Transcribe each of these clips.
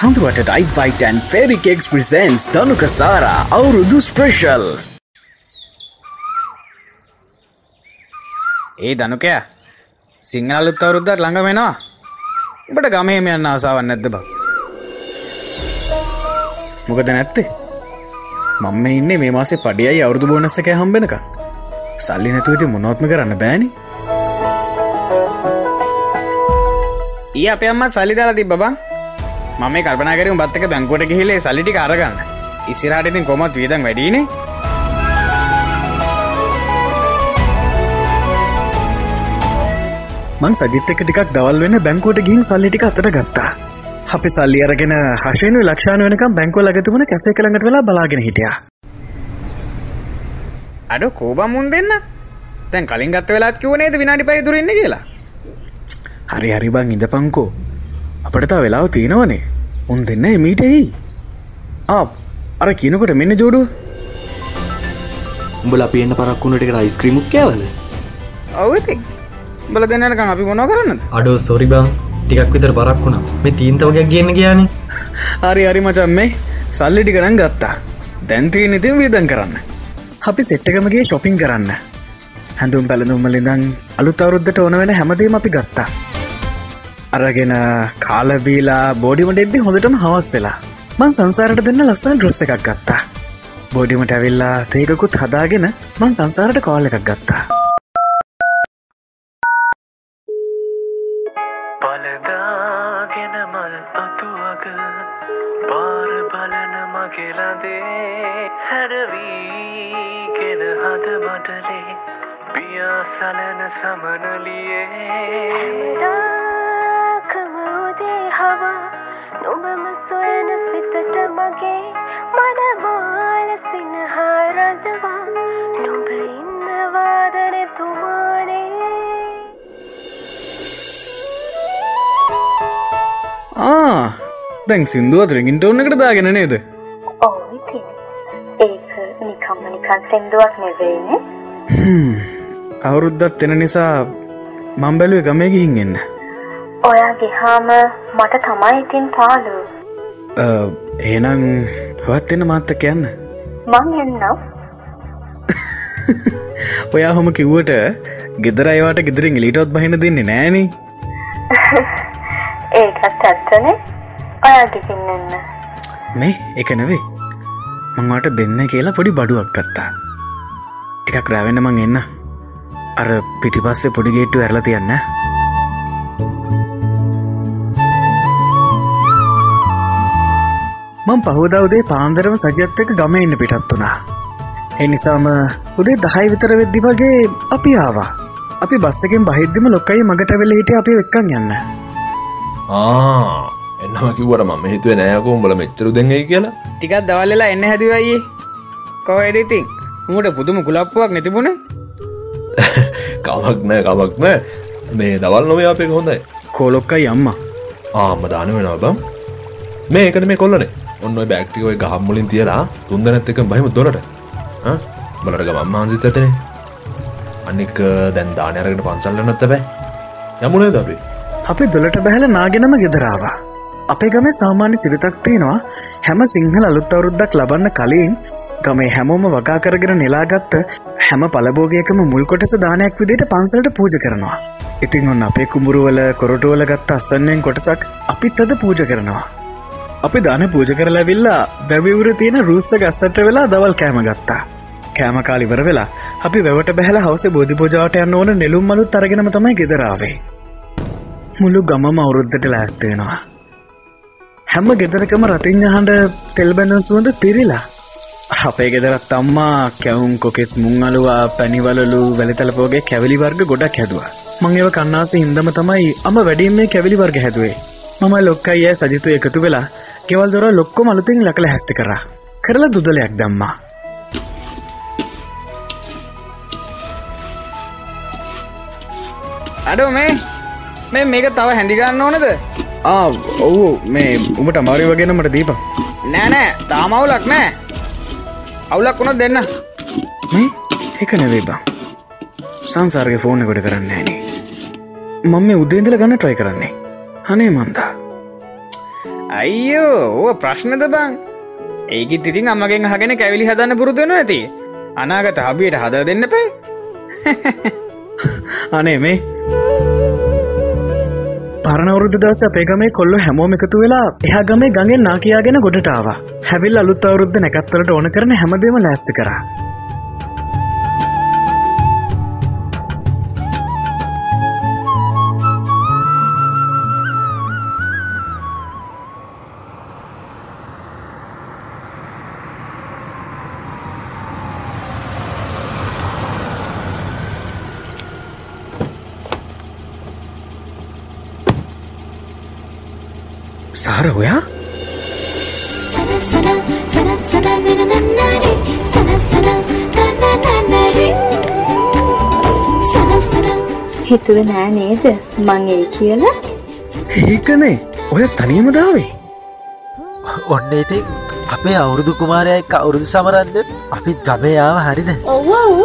කඳුවට ඩයිවයිටන් ෆෙරිකෙක්ස් presence දනුක සාරා අවුරුදු ස්ප්‍රේශල් ඒ දනුකය සිංහලුත් අවුරුද්දක් ළඟ වෙනවා උඹට ගමේම යන්න ආසාවන් නැද්ද බ? මොකද නැත්තේ? මම ඉන්න මේ මාසේ පඩියයි අවුරදු බෝනස්සක හම්බෙනක සල්ලි නැතුවති මොනොත්ම කරන්න බෑනි. ඒ අප අම්ම සල්ලි දාලා තිබ බං? මම කල්පනාකරම බත්තක බැංකුවට ගහිලේ සල්ලිටි කාරගන්න ඉසිරාට ඉතින් කොමත් වියදම් වැඩීනේ මං සජිත්තක ටිකක් දවල් වෙන බැංකෝට ගින් සල්ලිටික අතට ගත්තා. අපි සල්ලි අරගෙන හශයනු ලක්ෂාන වෙනකම් බැංකෝ ලගතුමන කැසේ කළඟට වෙලා බලාගෙන හිටියා. අඩ කෝබම් මුන් දෙන්න. තැන් කලින් ගත්ත වෙලාත් කිවනේද විනාඩි පයි දුරන්න කියලා? හරි හරි බං ඉඳ පංකෝ අපටතා වෙලාව තියෙනවනේ උන් දෙන්න මීටයි ආ අර කියනකොට මෙන්න ජෝඩු උඹල අපි එන්න පරක්කුණට එක යිස්ක්‍රීමුක් කෑවද? ඔවති බල දෙන්නකම් අපි මොනෝ කරන්න අඩෝ සොරි බං. ටිකක් විතර පරක් වුණා. මේ තීන්තවගයක් කියන්න කියන හරි හරි මචන් මේ සල්ලිටි කරන්න ගත්තා. දැන්තිී නිතින් වියදන් කරන්න. අපි සෙට්ටකමගේ ශොපින් කරන්න. හැඳුම් පැළඳුම්මලිඳං අලුත් අවරුද්ධට ඕන වෙන හැමදීම අපි ගත්තා අරගෙන කාලබීලා බෝඩිමට එද්දි හොඳටම හවස් වෙලා මං සංසාරට දෙන්න ලස්සන් ඩ්‍රොස්ස එකක් ගත්තා. බෝඩිමට ඇවිල්ලා තේකකුත් හදාගෙන මං සංසාරට කෝල් එකක් ගත්තා. පලදාගෙන මල් අතුවක පාර බලන මගෙලදේ හැරවීගෙන හද මටලේ පියාසලන සමනලියේ හවා නොබම සොයන සිතට මගේ මනමාල සිනහරදවා නොබ ඉන්නවාදන තුමානේ. ආ දැන් සිින්දුවත් රෙගින්ට ඔන්න එකට දාගෙන නේද? ඒක නිකම්ම නිකන් සෙන්දුවක් නෙවෙයිනේ අවුරුද්දත් එන නිසා මං බැලුව ගමේ ගිහින් එන්න ගිහාම මට තමයි ඉතින් පාලු ඒනම් හවත් එන්න මාත්ත කියන්න මං එන්නම්. ඔයා හොම කිව්වට ගෙදර අයවාට ගෙදරින් ලිටොත් බහින දෙන්නේ නෑන. ඒකත් ඇත්තනේ. ඔයා ගිහින් එන්න මේ එක නෙවේ මංවාට දෙන්න කියලා පොඩි බඩුවක් ගත්තා. ටිකක් රැවෙන්න මං එන්න. අර පිටිපස්සේ පොඩි ගේට්ටු ඇරලා තියන්න මං පහෝදවදේ පාන්දරම සජත්තක ගම එන්න පිටත් වුණා. එනිසාම උදේ දහයි විතර වෙද්දි වගේ අපි ආවා. අපි බස්සකෙන් බහිද්දිම ලොකයි මගට වෙල හිට අපි එක්කන් යන්න. එන්නම කිවට ම හිතුව නෑකෝ උඹල මෙච්චරු දෙන්නේ කියලා. ටිකත් දවල්ලලා එන්න හැදිවයියේ කොහඩඉතින් උමට පුදුම කුලප්පුවක් නැතිබුණ කමක් නෑ කමක් නෑ. මේ දවල් නොවේ අපේ හොඳයි. කෝලොක්කයි අම්මා. ආම දාන වෙනවා බම් මේ එකට මේ කොල්ලනේ ඔන්න බැක්ටිකෝයි ගහම්මුලින් තියලා තුන්ද නැත්ත එක බහිම දොරට. බලට ගමම් මාන්සිත ඇතනේ අනික දැන් දානයරකට පන්සල්ල නැත්ත බෑ යමුණේ දබේ අපි? දොලට බැහල නාගෙනම ගෙදරාවා අපේ ගමේ සාමාන්‍ය සිරිතක් තියෙනවා. හැම සිංහල අලුත් අවුරුද්දක් ලබන්න කලින් ගමේ හැමෝම වගා කරගෙන නෙලාගත්ත හැම පලබෝගයකම මුල් කොටස දානයක් විදිට පන්සලට පූජ කරනවා. ඉතින් ඔන්න අපේ කුඹුරුවල කොරටුවල ගත්ත අස්සන්නයෙන් කොටසක් අපිත් අද පූජ කරනවා. අපි දාන පූජ කරලාවිල්ලා වැැවිවර තියෙන රුස්ස ගස්සට වෙලා දවල් කෑම ගත්තා. කෑමකාලිවර වෙලා අපි වැවට බැහල හවස බෝධි පූජාවට යන්න ඕන නෙලුම් මලුත් අරගෙනම තමයි ගෙදරාවේ මුළු ගමම අවුරුද්ධට ලෑස්තේනවා හැම ගෙදරකම රතිංහහන්ඩ තෙල්බැඳ සුවඳ පිරිලා. අපේ ගෙදරත් අම්මා කැවුම් කොකෙස් මුං අලුවා පැනිවලලු වැලිතලපෝගේ කැවිලි වර්ග ගොඩක් හැදවා. මං ඒව කන්නාස හින්දම තමයි අම වැඩින් මේ කැවිලි වර්ග හැදුවේ. මම ලොක්කයි ඇ සජිතු එකතු වෙලා කෙවල් දොර ලොක්කො මලුතින් ලකළ හැස්ති කර. කරලා දුදලයක් දම්මා. අඩෝ මේ මේ මේක තව හැඳිගන්න ඕනද? ආ ඔවු මේ උමට අමාරි වගෙන මට දීප නෑනෑ තාමවුලක් නෑ. අවුලක් වුණොත් දෙන්න. මේ? එක නෙවේ බං. සංසාර්ග ෆෝන කොට කරන්න ෑනේ මම මේ උදේන්දල ගන්න ට්‍රයි කරන්නේ. අනේ මන්දා අයියෝ ඕ ප්‍රශ්නද බං? ඒකත් ඉතින් අම්මගෙන් හගෙන කැවිලි හදන්න පුරුදුවෙන ඇති. අනාගත හබියට හද දෙන්න පේ අනේ මේ. පරණවරුද්ධ දවස අපේ ගමේ කොල්ල හැමෝම එකතු වෙලා එහා ගමේ ගඟෙන් නා කියාගෙන ගොඩටාව හැවිල් අලුත් අවරුද්ධ නැකත්වලට ඕන කරන හැමදේම ලෑස්ති කරා. හිතුව නෑ නේද? මං ඒ කියලා. ඒකනේ. ඔය තනියම දාවේ. ඔන්න ඉතින් අපේ අවුරුදු කුමාරයයි අවුරුදු සමරන්න අපිත් ගමයාව හරිද? ඔව් ඔව්.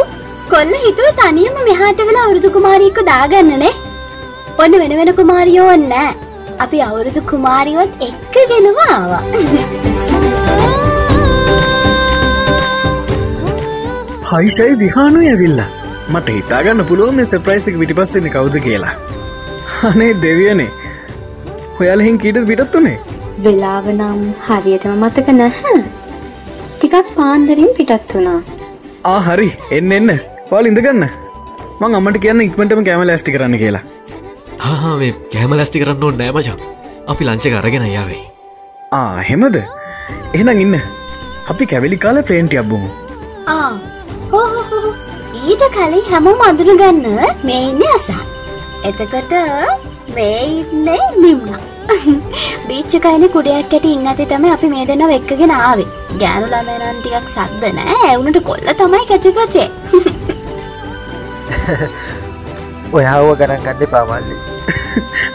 කොල්ල හිතුව තනියම මෙහාට වෙලා අවුරුදු කුමාරීකු දාගන්නනේ. ඔන්න වෙන වෙන කුමාරියෝ නෑ. අපි අවුරුදු කුමාරියොත් එක්කගෙනම ආවා. හයිෂයි විහානු ඇවිල්ල මට හිතාගන්න පුළුව මේ සප්‍රයිසික පිටිපස්සෙන කවුද කියලා. අනේ දෙවියනේ හොයාලහින් කීට පිටත්තුනේ වෙලාව නම් හරියටම මතක නැහැ. ටිකක් පාන්දරින් පිටත් වුණා. ආ හරි. එන්න එන්න. පාල ඉඳගන්න මං අම්මට කියන්න ඉක්මටම කෑම ලෑස්ටි කරන්න කියලා. හා මේ කෑම ලැස්ති කරන්න ඕන්න නෑමචා අපි ලංචක අරගෙන යාවේ ආ හෙමද එහෙනම් ඉන්න. අපි කැවිලි කාල ප්‍රේන්ටි අබ්බුමු ආ. ඊට කලින් හැමෝම අඳුරගන්න මේ ඉන්නේ අසා. එතකොට මේ ඉන්නේ නිම්නා. බීච්චකයින කුඩයක් ඇට ඉන්න ඇති තමයි අපි මේ දෙන්න එක්කගෙන ආවේ. ගෑනු ළමයනන් ටිකක් සද්ද නෑ. ඇවුනට කොල්ල තමයි කැචකචේ ඔයාව ගණන් ගන්න පාමල්ලි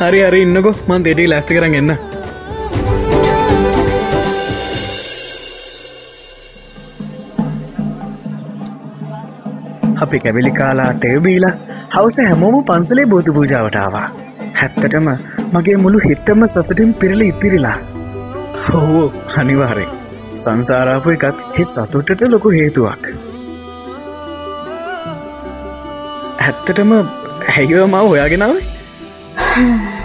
හරි හරි ඉන්නකො. මන් දෙටි ලැස්ටි කරන්න එන්න අපි කැවිලි කාලා තෙවබීලා හවස හැමෝම පන්සලේ බෝධ පූජාවටාවා හැත්තටම මගේ මුළු හිත්තම සතුටින් පිරල ඉතිරිලා. හෝ අනිවාරෙ සංසාරාපු එකත් හි සතුටට ලොකු හේතුවක්. ඇත්තටම හැයිව මව හොයාගෙනාවේ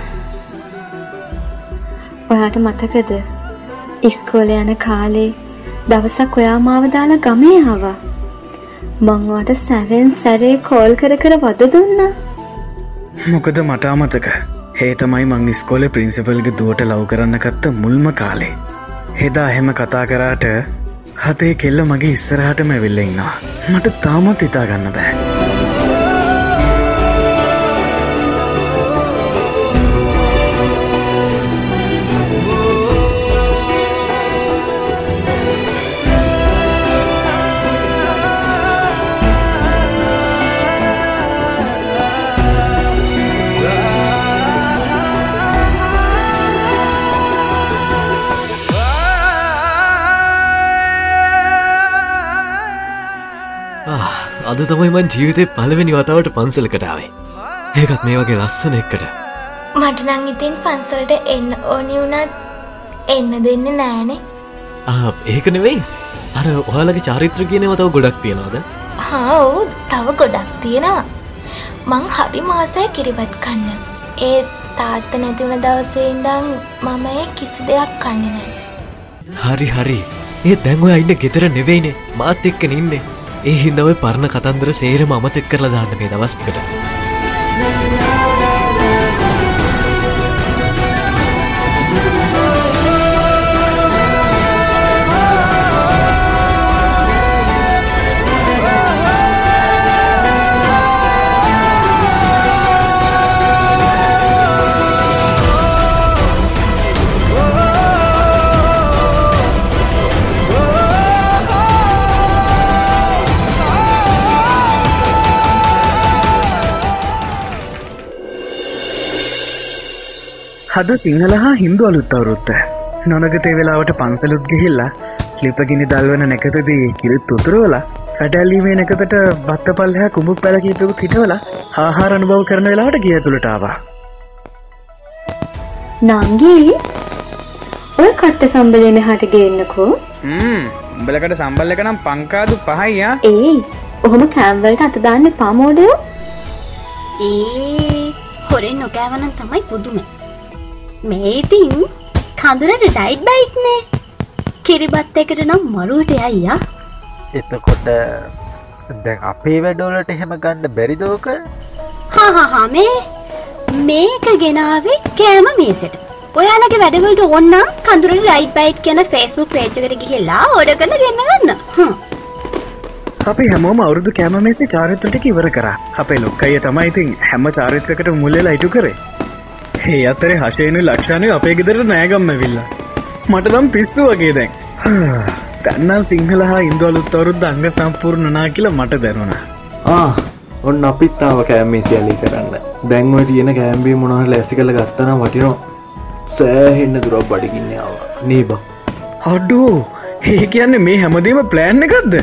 ඔයාට මතකද? ඉස්කෝල යන කාලේ දවසක් ඔයා මාව දාලා ගමේ ආවා මංවාට සැරෙන් සැරේ කෝල් කර කර වද දුන්නා. මොකද මට අමතක. හේතමයි මං ස්කෝල පින්සිපල්ග දුවට ලව් කරන්න කත්ත මුල්ම කාලේ. හෙදා එහෙම කතා කරාට හතේ කෙල්ල මගේ ඉස්සරහටම ඇවිල්ල ඉන්නවා. මට තාමත් ඉතා ගන්න බෑ. අද තමයි මන් ජීවිතය පළවෙනි වතාවට පන්සලකටාවේ ඒකත් මේ වගේ ලස්සන එක්කට මට නං ඉතින් පන්සලට එන්න ඕනි වුණත් එන්න දෙන්න නෑනේ ආ, ඒක නෙවෙයි. අර ඔයාලගේ චාරිත්‍ර කියනව තව ගොඩක් තියෙනවාද? හා ඔව් තව ගොඩක් තියෙනවා. මං හරි මාසය කිරිබත් කන්න. ඒ තාත්ත නැතිවුණ දවසේ ඉඳං මම ඒ කිසි දෙයක් කන්න නෑ හරි හරි. ඒ දැන්ව අයින්න ගෙතර නෙවෙයිනේ. මාත් එක්ක ඉන්නේ ඒ හින්දව පරණ කතන්දර සේරම අමතෙක් කරලා දාන්න මේ දවස්ටිකට හද සිංහල හා හින්දු අලුත් අවුරුත්ත නොනගතේ වෙලාවට පන්සලුත් ගිහිල්ලා ලිපගිනි දල්වන නැකතදී කිරිත් උතුරවලා කැටැල්ලීමේ නැකතට බත්ත පල්හා කුඹුක් පැලකීපකුත් හිටවලා ආහාර අනුභව කරන වෙලාවට ගිය තුළටාවා නංගී ඔය කට්ට සම්බලය මෙහාට ගේන්නකෝ. උඹලකට සම්බල් එක නම් පංකාදු පහයියා ඒ ඔහොම කෑම්වලට අතදාන්න පාමෝඩයෝ ඒ හොරෙන් නොකෑවනම් තමයි පුදුම මේ ඉතින් කඳුරට ඩයිට් බයිට්නේ. කිරිබත් එකට නම් මරුවට අයියා එතකොට දැන් අපේ වැඩෝලට එහෙම ගන්න බැරිදෝක හාහා මේ මේක ගෙනාවේ කෑම මේසට. ඔයාලගේ වැඩවලට ඔන්න කඳුරට ලයිට් බයිට් කියන ෆෙස්බුක් පේජ්කට ගිහිල්ලා ඕඩ කරලා ගෙන්න ගන්න. හ්ම්. අපි හැමෝම අවුරුදු කෑමමේසි චාරිත්‍රටික ඉවර කර. අපේ ලොක්කය තමයි ඉතින් හැම චාරිත්‍රකට මුල්ලෙලා ඉටු කරේ ඒ අතරේ හශයනු ලක්ෂණය අපේ ගෙදරට නෑගම්ම විල්ල මට නම් පිස්සු වගේ දැන්. තන්නම් සිංහල හා ඉන්දුවලුත් අවරුද්ධ අංග සම්පූර්ණ නා කියලා මට දැනුණා. ආ ඔන්න අපිත්තාව කෑම්මේ සියලි කරන්න. දැන්ව තියෙන කෑම්බී මොනහල ඇසි කළ ගත්තනම් වටිනෝ සෑහෙන්න දුරක් බඩිගින්නාව නීබා හඩ්ඩෝ ඒ කියන්නේ මේ හැමදීම ප්ලෑන් එකක්ද?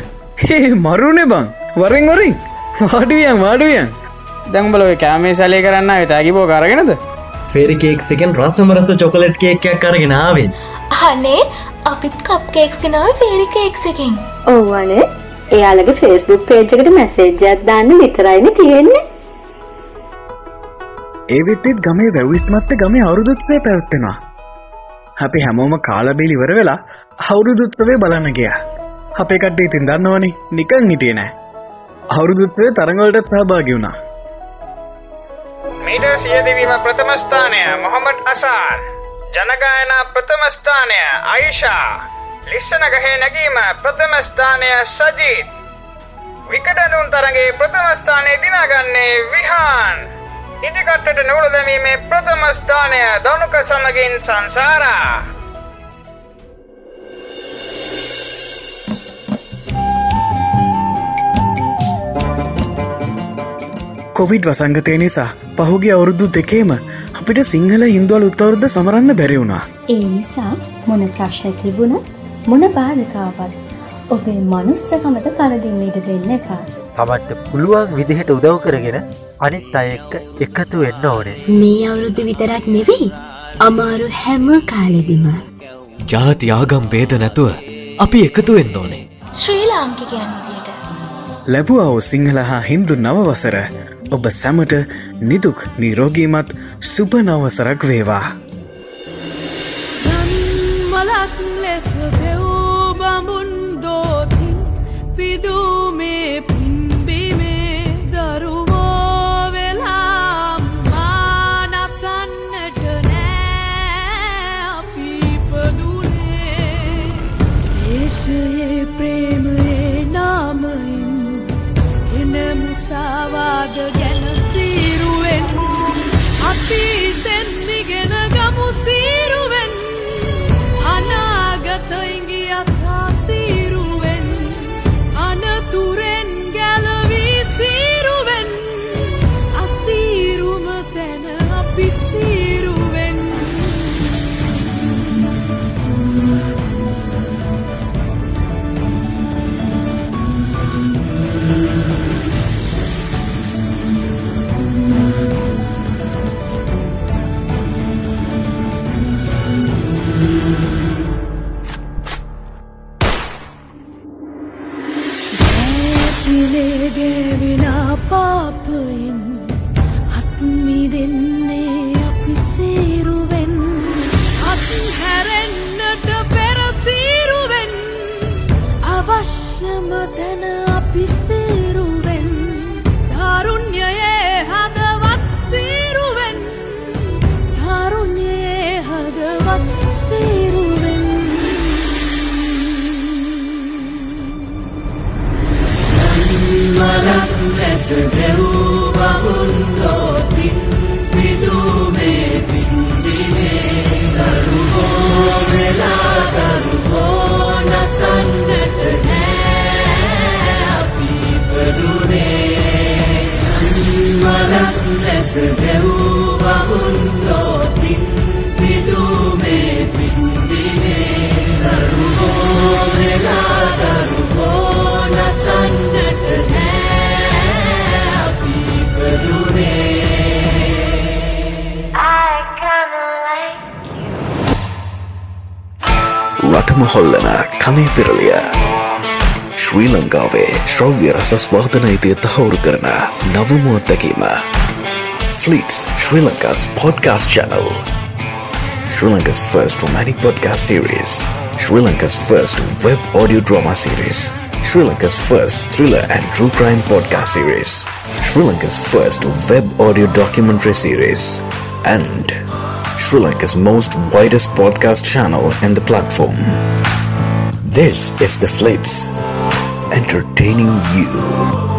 ඒ මරුණේ බං. වරින් වරින්. වාඩුවියන් වාඩුවියන්. දැම්බල කෑමේ සැලේ කරන්න තැකි බෝ කරගෙනද ෆෙරිකේක් එකෙන් රසමරස චොකලට් කේක්යක් කරගෙනාවෙන් අනේ අපිත් කප් කේක්ස් ගෙනාව ෆේරික එක්සකින් ඕවනේ එයාලගේ ෆේස්බුක් පේජ්කට මැසේජ්ජත් දාන්න විතරයින තියෙන්නේ. ඒවිත්තිත් ගමේ වැවිස්මත්ත ගමේ අවුරුදුත්සේ පැවත්වෙනවා. අපි හැමෝම කාලබිලි ඉවර වෙලා හවුරුදුත්සවේ බලන්න ගියා. අපේ කට්ටේ ඉතින් දන්නවනි නිකං හිටිය නෑ. අවුරුදුත්සේ තරඟවලටත් සහභාගි වුණා මීට සියදිවීම ප්‍රථමස්ථානය මොහමඩ් අසාර්. ජනගායන ප්‍රථමස්ථානය අයිෂා. ලිස්සන ගහේ නැගීම ප්‍රථමස්ථානය සජීත්. විකටනුන් තරගේ ප්‍රථමස්ථානය දිනාගන්නේ විහාන්. ඉදිකට්ටට නූල දැමීමේ ප්‍රථමස්ථානය දනුක සමගින් සංසාරා. කොවිඩ් වසංගතය නිසා පහුගේ අවුරුදු දෙකේම අපිට සිංහල හින්දුවල් උත්තවරුද්ධ සමරන්න බැරිවුණා ඒ නිසා මොන ප්‍රශ්න තිබුණ මොන බාධකාවල් ඔබේ මනුස්සකමට කරදින්න ඉඩ දෙන්න එපා. තමන්ට පුළුවන් විදිහට උදව් කරගෙන අනිත් අය එක්ක එකතු වෙන්න ඕනේ. මේ අවුරුදු විතරක් නෙවෙයි අමාරු හැම කාලෙදිම. ජාති ආගම් බේද නැතුව අපි එකතු වෙන්න ඕනේ. ශ්‍රී ලාංකිකයන් විදියට. ලැබුවා සිංහල හා හින්දු නවවසර ඔබ සැමට නිදුක් නිරෝගීමත් සුප නවසරක් වේවා. මලක් ලෙස පිලේ ගෑවිලා පාපයෙන් අත්මි දෙන්නේ අපි සේරුවෙන්. අත් හැරෙන්න්නට පෙරසීරුවෙන් අවශ්‍යම තැන අපි සේරුවෙන් ಹೊಳ್ಳನ ಕನೆಪಿರಲಿಯ ಶ್ರೀಲಂಕಾವೆ ಶ್ರವ್ಯ ರಸಸ್ವಾದನೈತಿಯ ತಹೌರುಕರನ ನವಮುವ ತಗೀಮ fleets Sri Lanka's podcast channel Sri Lanka's first romantic podcast series Sri Lanka's first web audio drama series Sri-Lanka's first thriller and true crime podcast series, Sri-Lanka's first web audio documentary series, and Sri Lanka's most widest podcast channel in the platform. This is the Flips, entertaining you.